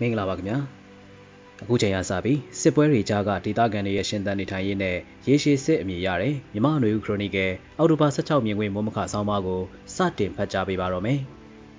မင်္ဂလာပါခင်ဗျာအခုချိန်ရစပြီးစစ်ပွဲတွေကြားကဒေသခံတွေရဲ့ရှင်သန်နေထိုင်ရေးနဲ့ရေရှည်စစ်အမည်ရတဲ့မြမအနွေဦးခရိုနီကယ်အော်တိုဘာ16မြင်ကွင်းမုံမခဆောင်းပါးကိုစတင်ဖတ်ကြားပေးပါတော့မယ်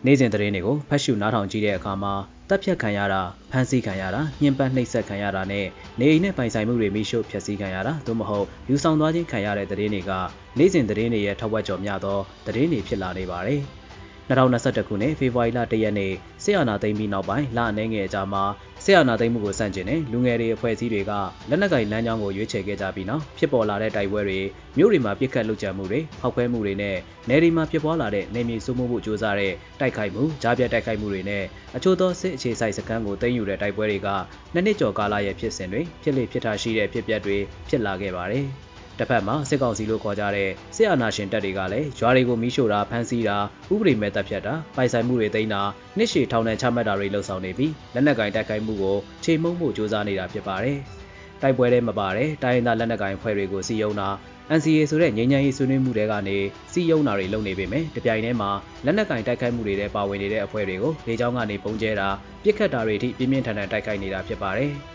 နေ့စဉ်သတင်းတွေကိုဖတ်ရှုနားထောင်ကြည့်တဲ့အခါမှာတပ်ဖြတ်ခံရတာဖမ်းဆီးခံရတာညှဉ်းပန်းနှိပ်စက်ခံရတာနဲ့နေအိမ်နဲ့ပိုင်ဆိုင်မှုတွေမိရှုဖျက်ဆီးခံရတာသို့မဟုတ်ယူဆောင်သွားခြင်းခံရတဲ့သတင်းတွေကနေ့စဉ်သတင်းတွေရဲ့ထောက်ဝက်ကြော်များသောသတင်းတွေဖြစ်လာနေပါတယ်။ 2021ခုနှစ်ဖေဖော်ဝါရီလ1ရက်နေ့ဆီယနာသိမ်းပြီးနောက်ပိုင်းလအနှဲငယ်အကြာမှာဆီယနာသိမ်းမှုကိုစန့်ကျင်တဲ့လူငယ်တွေအဖွဲ့အစည်းတွေကလက်နက်ကင်လမ်းကြောင်းကိုရွေးချယ်ခဲ့ကြပြီးနောက်ဖြစ်ပေါ်လာတဲ့တိုက်ပွဲတွေမြို့တွေမှာပြစ်ခတ်လုကြံမှုတွေဖောက်ခွဲမှုတွေနဲ့နယ်တွေမှာဖြစ်ပွားလာတဲ့နေမြေစိုးမိုးမှုကြိုးစားတဲ့တိုက်ခိုက်မှုကြားပြတ်တိုက်ခိုက်မှုတွေနဲ့အချို့သောစစ်အခြေစိုက်စခန်းကိုသိမ်းယူတဲ့တိုက်ပွဲတွေကနှစ်နှစ်ကျော်ကာလရဲ့ဖြစ်စဉ်တွေဖြစ်လေဖြစ်ထားရှိတဲ့ဖြစ်ပျက်တွေဖြစ်လာခဲ့ပါတယ်။ တစ်ဖက်မှာစစ်ကောင်စီလို့ခေါ်ကြတဲ့စစ်အာဏာရှင်တပ်တွေကလည်းရွာတွေကိုမီးရှို့တာဖမ်းဆီးတာဥပဒေမဲ့တပ်ဖြတ်တာပိုင်ဆိုင်မှုတွေသိမ်းတာနှစ်ရှည်ထောင်ဒဏ်ချမှတ်တာတွေလှုံ့ဆော်နေပြီးလက်နက်ကင်တိုက်ခိုက်မှုကိုခြေမှုန်းမှုစ조사နေတာဖြစ်ပါတယ်။တိုက်ပွဲထဲမှာပါတဲ့တိုင်းရင်းသားလက်နက်ကင်ဖွဲ့တွေကိုစီယုံတာ NCA ဆိုတဲ့ငြိမ်းချမ်းရေးဆွေးနွေးမှုတွေကနေစီယုံတာတွေလုပ်နေပေမဲ့တပြိုင်တည်းမှာလက်နက်ကင်တိုက်ခိုက်မှုတွေထဲပါဝင်နေတဲ့အဖွဲ့တွေကိုလေကြောင်းကနေပုံကျဲတာပြစ်ခတ်တာတွေအထိပြင်းပြင်းထန်ထန်တိုက်ခိုက်နေတာဖြစ်ပါတယ်။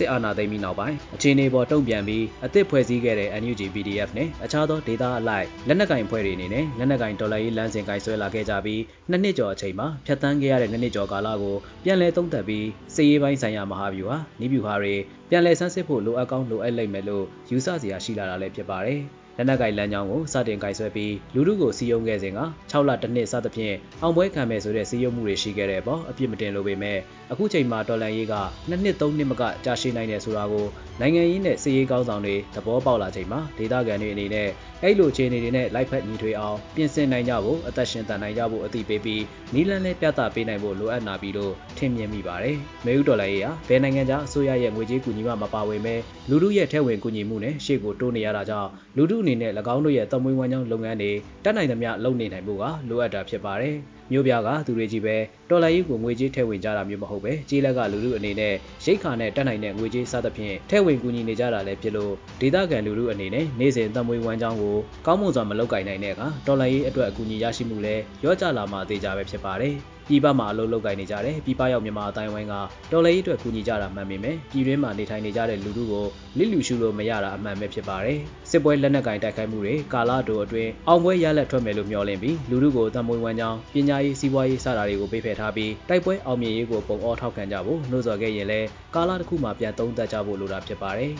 စစ်အာဏာသိမ်းပြီးနောက်ပိုင်းအခြေအနေပေါ်တုံ့ပြန်ပြီးအသစ်ဖွဲ့စည်းခဲ့တဲ့ NUG PDF နဲ့အခြားသောဒေသအလိုက်လက်နက်ကင်ဖွဲ့တွေအနေနဲ့လက်နက်ကင်ဒေါ်လာရေးလမ်းစဉ်ကိုင်ဆွဲလာခဲ့ကြပြီးနှစ်နှစ်ကျော်အချိန်မှာဖြတ်တန်းခဲ့ရတဲ့နှစ်နှစ်ကျော်ကာလကိုပြန်လည်သုံးသပ်ပြီးစစ်ရေးပိုင်းဆိုင်ရာမဟာဗျူဟာနိဗျူဟာတွေပြန်လည်ဆန်းစစ်ဖို့လိုအပ်ကောင်းလိုအပ်လိမ့်မယ်လို့ယူဆစရာရှိလာတာလည်းဖြစ်ပါတယ်။ လက်နက်ကိုင်လမ်းကြောင်းကိုစတင်ကင်ဆွဲပြီးလူထုကိုစီယုံခဲ့စဉ်က6လတစ်နှစ်စသဖြင့်အောင်ပွဲခံမယ်ဆိုတဲ့စီယုံမှုတွေရှိခဲ့တဲ့အပေါ်အပြစ်မတင်လိုပေမဲ့အခုချိန်မှာတော်လန်ရေးကနှစ်နှစ်သုံးနှစ်မကကြာရှည်နိုင်တယ်ဆိုတာကိုနိုင်ငံရေးနဲ့စီရေးကောင်းဆောင်တွေသဘောပေါက်လာချိန်မှာဒေသခံတွေအနေနဲ့အဲ့လိုအခြေအနေတွေနဲ့လိုက်ဖက်ညီထွေအောင်ပြင်ဆင်နိုင်ကြဖို့အသက်ရှင်တန်နိုင်ကြဖို့အသိပေးပြီးနီးလန်းနဲ့ပြသပေးနိုင်ဖို့လိုအပ်နာပြီလို့ထင်မြင်မိပါတယ်။မေဦးဒေါ်လာရေးဟာဘယ်နိုင်ငံခြားအစိုးရရဲ့ငွေကြေးကူညီမှမပါဝင်ပဲလူထုရဲ့ထဲဝင်ကူညီမှုနဲ့ရှေ့ကိုတိုးနေရတာကြောင့်လူထုအနေနဲ့၎င်းတို့ရဲ့သမွေးဝမ်းကြောင်းလုပ်ငန်းတွေတက်နိုင်သမျှလုပ်နေနိုင်ဖို့ကလိုအပ်တာဖြစ်ပါတယ်။မြို့ပြကသူတွေကြီးပဲတော်လိုင်းရေးကိုငွေကြေးထည့်ဝင်ကြတာမျိုးမဟုတ်ပဲကြေးလက်ကလူလူအနေနဲ့ရိတ်ခါနဲ့တက်နိုင်တဲ့ငွေကြေးစသဖြင့်ထည့်ဝင်ကူညီနေကြတာလည်းဖြစ်လို့ဒေသခံလူလူအနေနဲ့နေ့စဉ်သမွေးဝမ်းကြောင်းကိုကောင်းမွန်စွာမလုပ်ကင်နိုင်တဲ့အခါတော်လိုင်းရေးအတွက်အကူအညီရရှိမှုလည်းရော့ကျလာမှအသေးကြပဲဖြစ်ပါတယ်။ ပြည်ပမှာအလုပ်လုပ်ကိုင်နေကြတယ်ပြည်ပရောက်မြန်မာအတိုင်းဝိုင်းကတော်လှန်ရေးအတွက်ကူညီကြတာမှန်ပေမဲ့ပြည်တွင်းမှာနေထိုင်နေကြတဲ့လူထုကိုလစ်လူရှုလို့မရတာအမှန်ပဲဖြစ်ပါတယ်စစ်ပွဲလက်နက်ကင်တိုက်ခိုက်မှုတွေကာလတိုအတွင်းအောင်ပွဲရလက်ထွက်မယ်လို့မျှော်လင့်ပြီးလူထုကိုတံမွေးဝမ်းကြောင်းပညာရေးစီးပွားရေးစတာတွေကိုပေးဖယ်ထားပြီးတိုက်ပွဲအောင်မြင်ရေးကိုပုံအောထောက်ခံကြဖို့နှိုးဆော်ခဲ့ရင်လည်းကာလတစ်ခုမှပြန်သုံးသပ်ကြဖို့လိုတာဖြစ်ပါတယ်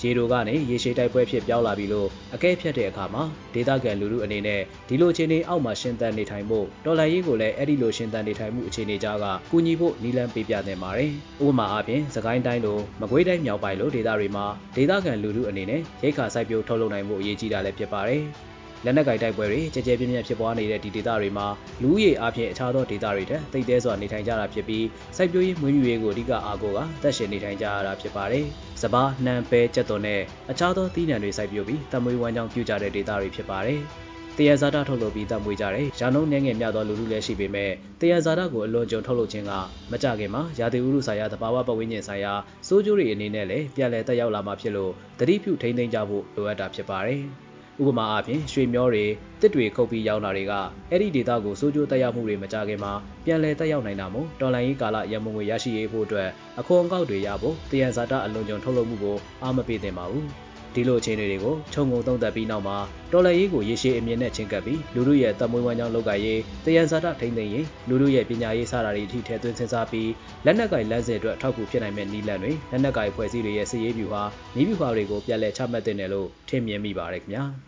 ရေတိုကနေရေရှည်တိုက်ပွဲဖြစ်ပြောင်းလာပြီလို့အကဲဖြတ်တဲ့အခါမှာဒေသခံလူထုအနေနဲ့ဒီလိုအခြေအနေအောက်မှာရှင်သန်နေထိုင်ဖို့တော်လှန်ရေးကိုလည်းအဲ့ဒီလိုရှင်သန်နေထိုင်မှုအခြေအနေကြားကကူညီဖို့နီလန်းပေးပြသင့်ပါတယ်။ဥပမာအားဖြင့်သခိုင်းတိုင်းလိုမကွေးတိုင်းမြောက်ပိုင်းလိုဒေသတွေမှာဒေသခံလူထုအနေနဲ့ရိတ်ခါစိုက်ပျိုးထုတ်လုပ်နိုင်မှုအရေးကြီးတာလည်းဖြစ်ပါတယ်။ လက်နက်ကိုင်တိုက်ပွဲတွေကြကြပြင်းပြင်းဖြစ်ပွားနေတဲ့ဒီဒေသတွေမှာလူဦးရေအပြင်အခြားသောဒေသတွေထက်တိတ်တဲစွာနေထိုင်ကြတာဖြစ်ပြီးစိုက်ပျိုးရေးမွေးမြူရေးကိုအဓိကအားကိုးကသက်ရှင်နေထိုင်ကြရတာဖြစ်ပါတယ်။စပားနှံပဲကြက်သွန်နဲ့အခြားသောသီးနှံတွေစိုက်ပျိုးပြီးတမွေးဝမ်းကြောင်းပြုကြတဲ့ဒေသတွေဖြစ်ပါတယ်။တယံဇာတာထုတ်လုပ်ပြီးတမွေးကြတယ်။ရာနှုန်းနှဲငယ်မြသောလူလူလည်းရှိပေမဲ့တယံဇာတာကိုအလွန်ကြုံထုတ်လုပ်ခြင်းကမကြခင်မှာရာသီဥတုဆိုင်ရာသဘာဝပတ်ဝန်းကျင်ဆိုင်ရာစိုးကျိုးတွေအနေနဲ့လည်းပြန်လည်တက်ရောက်လာမှာဖြစ်လို့တတိပြုထိန်းသိမ်းကြဖို့လိုအပ်တာဖြစ်ပါတယ်။ ဥပမာအားဖြင့်ရွှေမျောတွေတစ်တွေခုတ်ပြီးရောင်းတာတွေကအဲ့ဒီဒေတာကိုစိုးကျိုးတက်ရောက်မှုတွေမကြခင်မှာပြန်လည်တက်ရောက်နိုင်တာမို့တော်လိုင်းရေးကာလရမုံငွေရရှိရေးဖို့အတွက်အခွန်အကောက်တွေရဖို့တယံဇာတအလွန်ကြုံထုတ်လုပ်မှုကိုအားမပေးသင့်ပါဘူးဒီလိုအခြေအနေတွေကိုခြုံငုံသုံးသပ်ပြီးနောက်မှာတော်လှန်ရေးကိုရေရှည်အမြင့်နဲ့ချင်းကပ်ပြီးလူလူရဲ့တပ်မွေးဝမ်းကြောင်းလောက်ကရေးတယံဇာတထိမ့်သိမ်းရေးလူလူရဲ့ပညာရေးစတာတွေအထိထည့်သွင်းစဉ်းစားပြီးလက်နက်ကိုင်လမ်းစဉ်အတွက်ထောက်ကူဖြစ်နိုင်မဲ့နည်းလမ်းတွေလက်နက်ကိုင်ဖွဲ့စည်းတွေရဲ့စည်ရေးဗျူဟာနည်းဗျူဟာတွေကိုပြန်လည်ချမှတ်တဲ့နယ်လို့ထင်မြင်မိပါတယ်ခင်ဗျာ။